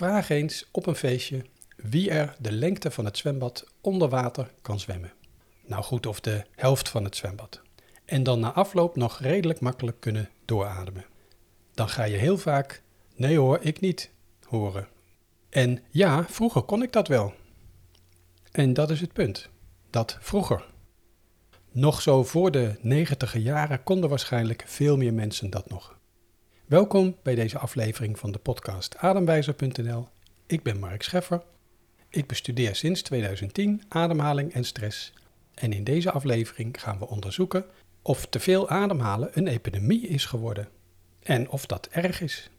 Vraag eens op een feestje wie er de lengte van het zwembad onder water kan zwemmen. Nou goed, of de helft van het zwembad. En dan na afloop nog redelijk makkelijk kunnen doorademen. Dan ga je heel vaak, nee hoor, ik niet, horen. En ja, vroeger kon ik dat wel. En dat is het punt. Dat vroeger. Nog zo voor de negentiger jaren konden waarschijnlijk veel meer mensen dat nog. Welkom bij deze aflevering van de podcast Ademwijzer.nl. Ik ben Mark Scheffer. Ik bestudeer sinds 2010 ademhaling en stress. En in deze aflevering gaan we onderzoeken of te veel ademhalen een epidemie is geworden. En of dat erg is.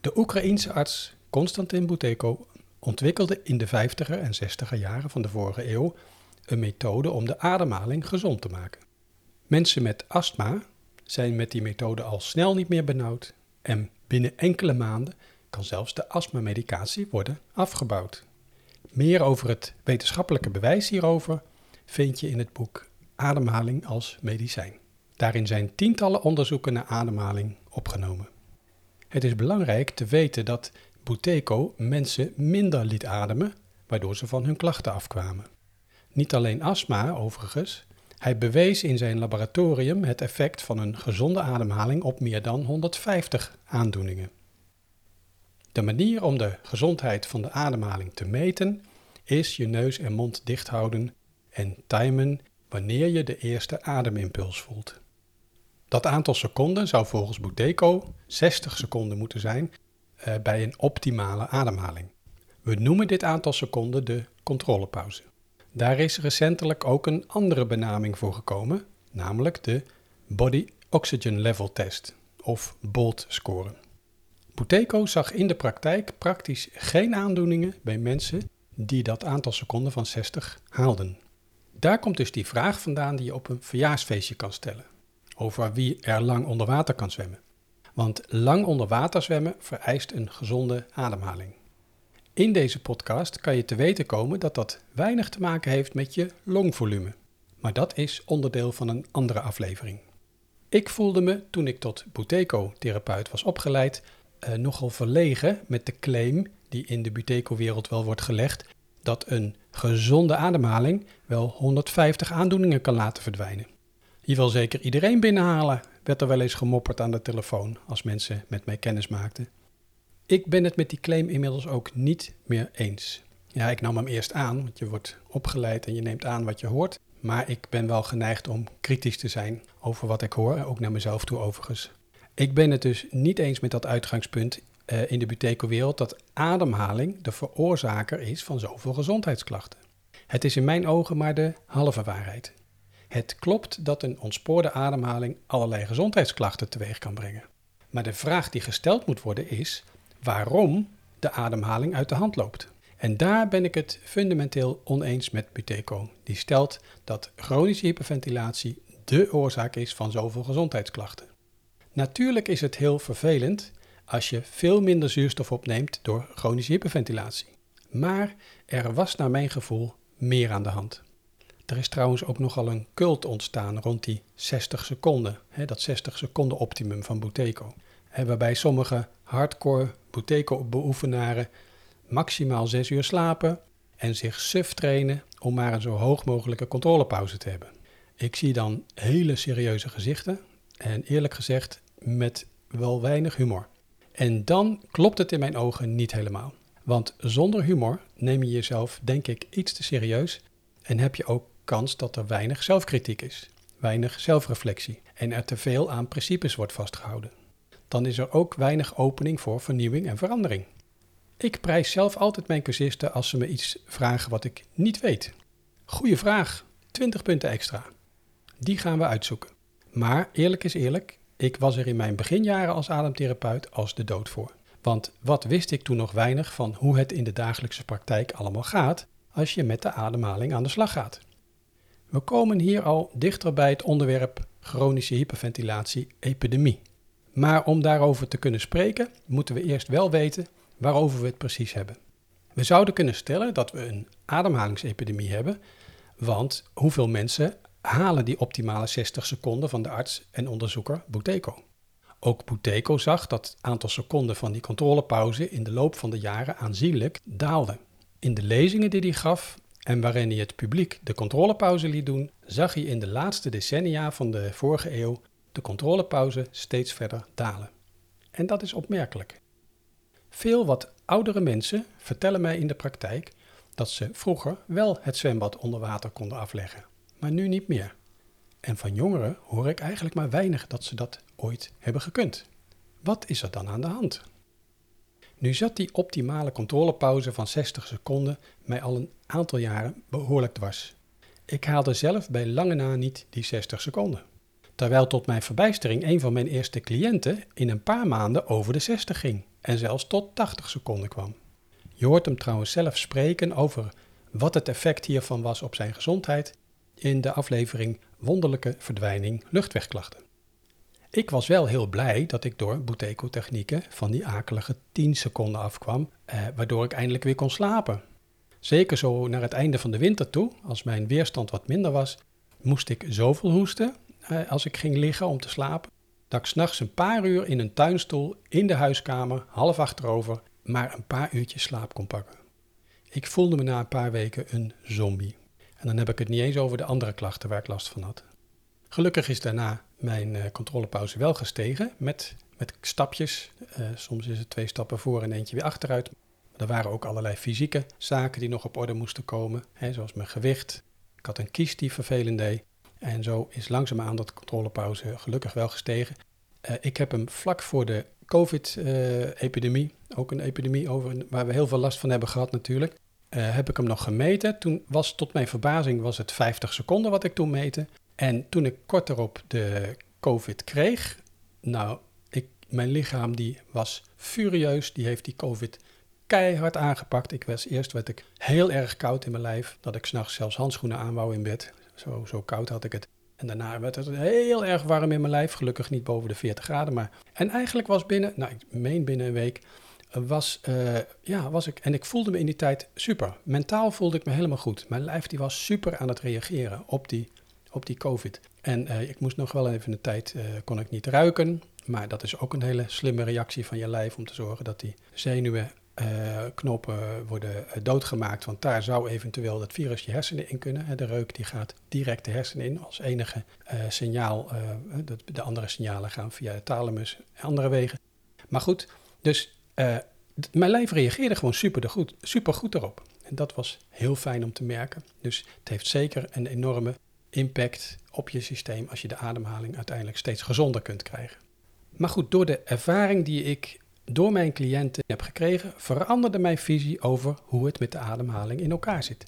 De Oekraïense arts Konstantin Buteyko ontwikkelde in de 50er en 60er jaren van de vorige eeuw een methode om de ademhaling gezond te maken. Mensen met astma zijn met die methode al snel niet meer benauwd en binnen enkele maanden kan zelfs de astmamedicatie worden afgebouwd. Meer over het wetenschappelijke bewijs hierover vind je in het boek Ademhaling als medicijn. Daarin zijn tientallen onderzoeken naar ademhaling opgenomen. Het is belangrijk te weten dat Buteyko mensen minder liet ademen, waardoor ze van hun klachten afkwamen. Niet alleen astma, overigens. Hij bewees in zijn laboratorium het effect van een gezonde ademhaling op meer dan 150 aandoeningen. De manier om de gezondheid van de ademhaling te meten is je neus en mond dicht houden en timen wanneer je de eerste ademimpuls voelt. Dat aantal seconden zou volgens Buteyko 60 seconden moeten zijn uh, bij een optimale ademhaling. We noemen dit aantal seconden de controlepauze. Daar is recentelijk ook een andere benaming voor gekomen, namelijk de Body Oxygen Level Test, of BOLT score. Buteyko zag in de praktijk praktisch geen aandoeningen bij mensen die dat aantal seconden van 60 haalden. Daar komt dus die vraag vandaan die je op een verjaarsfeestje kan stellen, over wie er lang onder water kan zwemmen. Want lang onder water zwemmen vereist een gezonde ademhaling. In deze podcast kan je te weten komen dat dat weinig te maken heeft met je longvolume. Maar dat is onderdeel van een andere aflevering. Ik voelde me toen ik tot Buteco-therapeut was opgeleid eh, nogal verlegen met de claim die in de Buteco-wereld wel wordt gelegd dat een gezonde ademhaling wel 150 aandoeningen kan laten verdwijnen. Hier wil zeker iedereen binnenhalen, werd er wel eens gemopperd aan de telefoon als mensen met mij kennis maakten. Ik ben het met die claim inmiddels ook niet meer eens. Ja, ik nam hem eerst aan, want je wordt opgeleid en je neemt aan wat je hoort. Maar ik ben wel geneigd om kritisch te zijn over wat ik hoor, ook naar mezelf toe overigens. Ik ben het dus niet eens met dat uitgangspunt uh, in de buteco-wereld dat ademhaling de veroorzaker is van zoveel gezondheidsklachten. Het is in mijn ogen maar de halve waarheid. Het klopt dat een ontspoorde ademhaling allerlei gezondheidsklachten teweeg kan brengen. Maar de vraag die gesteld moet worden is waarom de ademhaling uit de hand loopt. En daar ben ik het fundamenteel oneens met Buteco. Die stelt dat chronische hyperventilatie de oorzaak is van zoveel gezondheidsklachten. Natuurlijk is het heel vervelend als je veel minder zuurstof opneemt door chronische hyperventilatie. Maar er was naar mijn gevoel meer aan de hand. Er is trouwens ook nogal een cult ontstaan rond die 60 seconden, hè, dat 60 seconden optimum van Buteco. Waarbij sommige hardcore Buteco-beoefenaren maximaal 6 uur slapen en zich suf trainen om maar een zo hoog mogelijke controlepauze te hebben. Ik zie dan hele serieuze gezichten en eerlijk gezegd met wel weinig humor. En dan klopt het in mijn ogen niet helemaal. Want zonder humor neem je jezelf, denk ik, iets te serieus en heb je ook kans dat er weinig zelfkritiek is, weinig zelfreflectie en er te veel aan principes wordt vastgehouden. Dan is er ook weinig opening voor vernieuwing en verandering. Ik prijs zelf altijd mijn cursisten als ze me iets vragen wat ik niet weet. Goeie vraag, 20 punten extra. Die gaan we uitzoeken. Maar eerlijk is eerlijk, ik was er in mijn beginjaren als ademtherapeut als de dood voor. Want wat wist ik toen nog weinig van hoe het in de dagelijkse praktijk allemaal gaat als je met de ademhaling aan de slag gaat. We komen hier al dichter bij het onderwerp chronische hyperventilatie epidemie. Maar om daarover te kunnen spreken, moeten we eerst wel weten waarover we het precies hebben. We zouden kunnen stellen dat we een ademhalingsepidemie hebben, want hoeveel mensen halen die optimale 60 seconden van de arts en onderzoeker Buteco? Ook Buteco zag dat het aantal seconden van die controlepauze in de loop van de jaren aanzienlijk daalde. In de lezingen die hij gaf en waarin hij het publiek de controlepauze liet doen, zag hij in de laatste decennia van de vorige eeuw de controlepauze steeds verder dalen. En dat is opmerkelijk. Veel wat oudere mensen vertellen mij in de praktijk dat ze vroeger wel het zwembad onder water konden afleggen, maar nu niet meer. En van jongeren hoor ik eigenlijk maar weinig dat ze dat ooit hebben gekund. Wat is er dan aan de hand? Nu zat die optimale controlepauze van 60 seconden mij al een aantal jaren behoorlijk dwars. Ik haalde zelf bij lange na niet die 60 seconden. Terwijl tot mijn verbijstering een van mijn eerste cliënten in een paar maanden over de 60 ging en zelfs tot 80 seconden kwam. Je hoort hem trouwens zelf spreken over wat het effect hiervan was op zijn gezondheid in de aflevering Wonderlijke verdwijning luchtwegklachten. Ik was wel heel blij dat ik door Buteco-technieken van die akelige 10 seconden afkwam, eh, waardoor ik eindelijk weer kon slapen. Zeker zo naar het einde van de winter toe, als mijn weerstand wat minder was, moest ik zoveel hoesten als ik ging liggen om te slapen, dat ik s'nachts een paar uur in een tuinstoel in de huiskamer, half achterover, maar een paar uurtjes slaap kon pakken. Ik voelde me na een paar weken een zombie. En dan heb ik het niet eens over de andere klachten waar ik last van had. Gelukkig is daarna mijn uh, controlepauze wel gestegen met, met stapjes. Uh, soms is het twee stappen voor en eentje weer achteruit. er waren ook allerlei fysieke zaken die nog op orde moesten komen, hè, zoals mijn gewicht. Ik had een kies die vervelend deed. En zo is langzaamaan dat controlepauze gelukkig wel gestegen. Uh, ik heb hem vlak voor de COVID-epidemie, ook een epidemie over, waar we heel veel last van hebben gehad natuurlijk, uh, heb ik hem nog gemeten. Toen was tot mijn verbazing was het 50 seconden wat ik toen meten. En toen ik kort erop de COVID kreeg, nou, ik, mijn lichaam die was furieus. Die heeft die COVID keihard aangepakt. Ik was eerst werd ik heel erg koud in mijn lijf, dat ik s'nachts zelfs handschoenen aanwouw in bed. Zo, zo koud had ik het. En daarna werd het heel erg warm in mijn lijf. Gelukkig niet boven de 40 graden. Maar... En eigenlijk was binnen, nou ik meen binnen een week, was, uh, ja, was ik, en ik voelde me in die tijd super. Mentaal voelde ik me helemaal goed. Mijn lijf die was super aan het reageren op die, op die COVID. En uh, ik moest nog wel even een tijd, uh, kon ik niet ruiken. Maar dat is ook een hele slimme reactie van je lijf om te zorgen dat die zenuwen uh, knoppen worden doodgemaakt. Want daar zou eventueel dat virus je hersenen in kunnen. De reuk die gaat direct de hersenen in als enige uh, signaal. Uh, de, de, andere signalen gaan via de thalamus en andere wegen. Maar goed, dus mijn lijf reageerde gewoon super goed, super goed erop. En dat was heel fijn om te merken. Dus het heeft zeker een enorme impact op je systeem als je de ademhaling uiteindelijk steeds gezonder kunt krijgen. Maar goed, door de ervaring die ik door mijn cliënten heb gekregen, veranderde mijn visie over hoe het met de ademhaling in elkaar zit.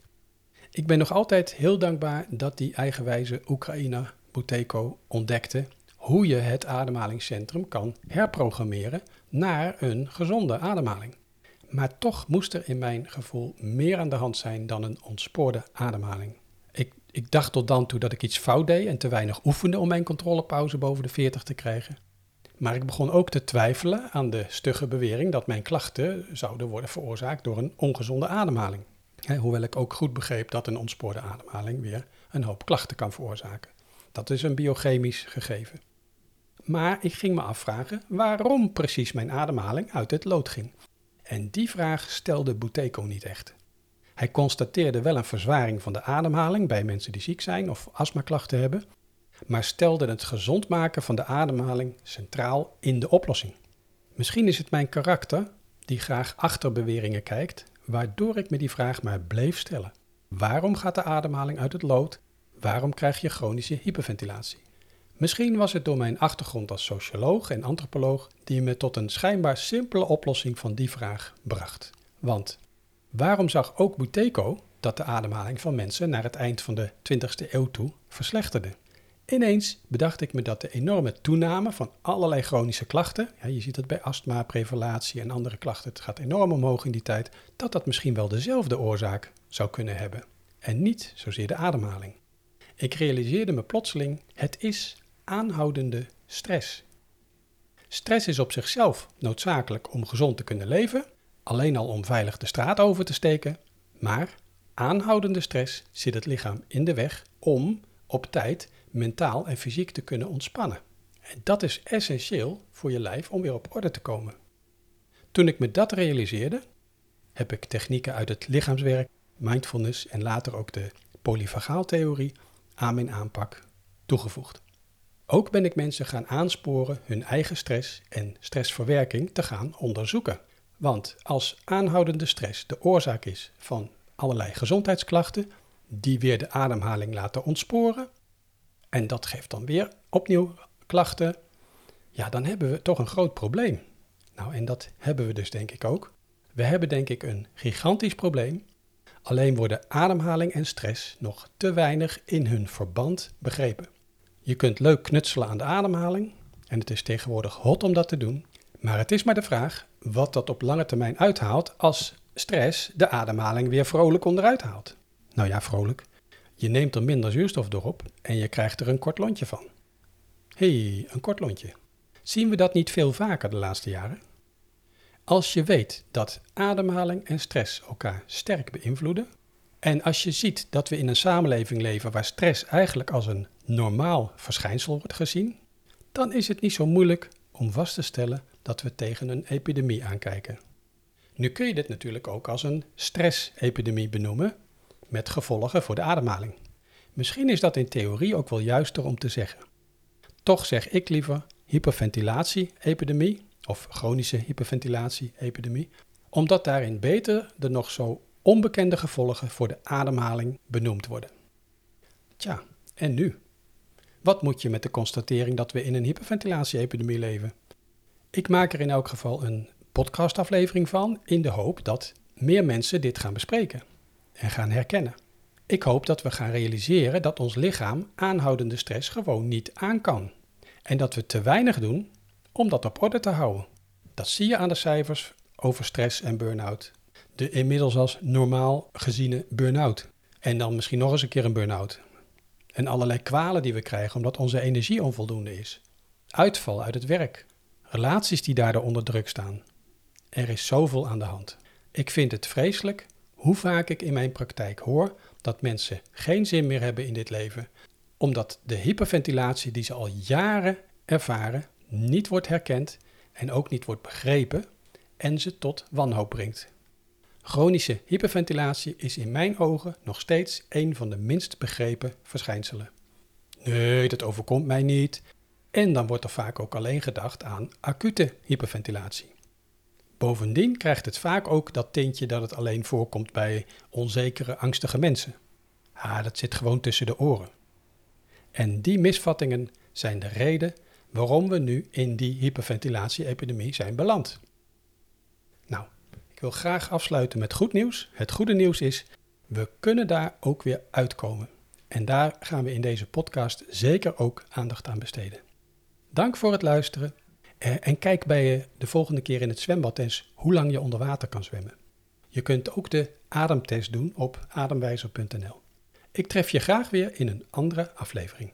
Ik ben nog altijd heel dankbaar dat die eigenwijze Oekraïner Buteco ontdekte hoe je het ademhalingscentrum kan herprogrammeren naar een gezonde ademhaling. Maar toch moest er in mijn gevoel meer aan de hand zijn dan een ontspoorde ademhaling. Ik, ik dacht tot dan toe dat ik iets fout deed en te weinig oefende om mijn controlepauze boven de 40 te krijgen. Maar ik begon ook te twijfelen aan de stugge bewering dat mijn klachten zouden worden veroorzaakt door een ongezonde ademhaling. hoewel ik ook goed begreep dat een ontspoorde ademhaling weer een hoop klachten kan veroorzaken. Dat is een biochemisch gegeven. Maar ik ging me afvragen waarom precies mijn ademhaling uit het lood ging. En die vraag stelde Buteco niet echt. Hij constateerde wel een verzwaring van de ademhaling bij mensen die ziek zijn of astmaklachten hebben, maar stelde het gezond maken van de ademhaling centraal in de oplossing. Misschien is het mijn karakter die graag achter beweringen kijkt, waardoor ik me die vraag maar bleef stellen. Waarom gaat de ademhaling uit het lood? Waarom krijg je chronische hyperventilatie? Misschien was het door mijn achtergrond als socioloog en antropoloog die me tot een schijnbaar simpele oplossing van die vraag bracht. Want waarom zag ook Buteco dat de ademhaling van mensen naar het eind van de 20e eeuw toe verslechterde? Ineens bedacht ik me dat de enorme toename van allerlei chronische klachten, ja, je ziet het bij astma, prevalatie en andere klachten, het gaat enorm omhoog in die tijd, dat dat misschien wel dezelfde oorzaak zou kunnen hebben. En niet zozeer de ademhaling. Ik realiseerde me plotseling, het is aanhoudende stress. Stress is op zichzelf noodzakelijk om gezond te kunnen leven, alleen al om veilig de straat over te steken, maar aanhoudende stress zit het lichaam in de weg om op tijd mentaal en fysiek te kunnen ontspannen. En dat is essentieel voor je lijf om weer op orde te komen. Toen ik me dat realiseerde, heb ik technieken uit het lichaamswerk, mindfulness en later ook de polyvagaaltheorie aan mijn aanpak toegevoegd. Ook ben ik mensen gaan aansporen hun eigen stress en stressverwerking te gaan onderzoeken. Want als aanhoudende stress de oorzaak is van allerlei gezondheidsklachten, die weer de ademhaling laten ontsporen, en dat geeft dan weer opnieuw klachten, ja, dan hebben we toch een groot probleem. Nou, en dat hebben we dus denk ik ook. We hebben denk ik een gigantisch probleem. Alleen worden ademhaling en stress nog te weinig in hun verband begrepen. Je kunt leuk knutselen aan de ademhaling en het is tegenwoordig hot om dat te doen. Maar het is maar de vraag wat dat op lange termijn uithaalt als stress de ademhaling weer vrolijk onderuit haalt. Nou ja, vrolijk. Je neemt er minder zuurstof door op en je krijgt er een kort lontje van. Hey, een kort lontje. Zien we dat niet veel vaker de laatste jaren? Als je weet dat ademhaling en stress elkaar sterk beïnvloeden, en als je ziet dat we in een samenleving leven waar stress eigenlijk als een normaal verschijnsel wordt gezien, dan is het niet zo moeilijk om vast te stellen dat we tegen een epidemie aankijken. Nu kun je dit natuurlijk ook als een stressepidemie benoemen, met gevolgen voor de ademhaling. Misschien is dat in theorie ook wel juister om te zeggen. Toch zeg ik liever hyperventilatie-epidemie of chronische hyperventilatie-epidemie, omdat daarin beter de nog zo onbekende gevolgen voor de ademhaling benoemd worden. Tja, en nu? Wat moet je met de constatering dat we in een hyperventilatie-epidemie leven? Ik maak er in elk geval een podcastaflevering van in de hoop dat meer mensen dit gaan bespreken en gaan herkennen. Ik hoop dat we gaan realiseren dat ons lichaam aanhoudende stress gewoon niet aan kan. En dat we te weinig doen om dat op orde te houden. Dat zie je aan de cijfers over stress en burn-out. De inmiddels als normaal geziene burn-out. En dan misschien nog eens een keer een burn-out. En allerlei kwalen die we krijgen omdat onze energie onvoldoende is. Uitval uit het werk. Relaties die daardoor onder druk staan. Er is zoveel aan de hand. Ik vind het vreselijk hoe vaak ik in mijn praktijk hoor dat mensen geen zin meer hebben in dit leven, omdat de hyperventilatie die ze al jaren ervaren niet wordt herkend en ook niet wordt begrepen en ze tot wanhoop brengt. Chronische hyperventilatie is in mijn ogen nog steeds een van de minst begrepen verschijnselen. Nee, dat overkomt mij niet. En dan wordt er vaak ook alleen gedacht aan acute hyperventilatie. Bovendien krijgt het vaak ook dat tintje dat het alleen voorkomt bij onzekere, angstige mensen. Ah, dat zit gewoon tussen de oren. En die misvattingen zijn de reden waarom we nu in die hyperventilatie-epidemie zijn beland. Nou, ik wil graag afsluiten met goed nieuws. Het goede nieuws is, we kunnen daar ook weer uitkomen. En daar gaan we in deze podcast zeker ook aandacht aan besteden. Dank voor het luisteren eh, en kijk bij je de volgende keer in het zwembad eens hoe lang je onder water kan zwemmen. Je kunt ook de ademtest doen op ademwijzer.nl. Ik tref je graag weer in een andere aflevering.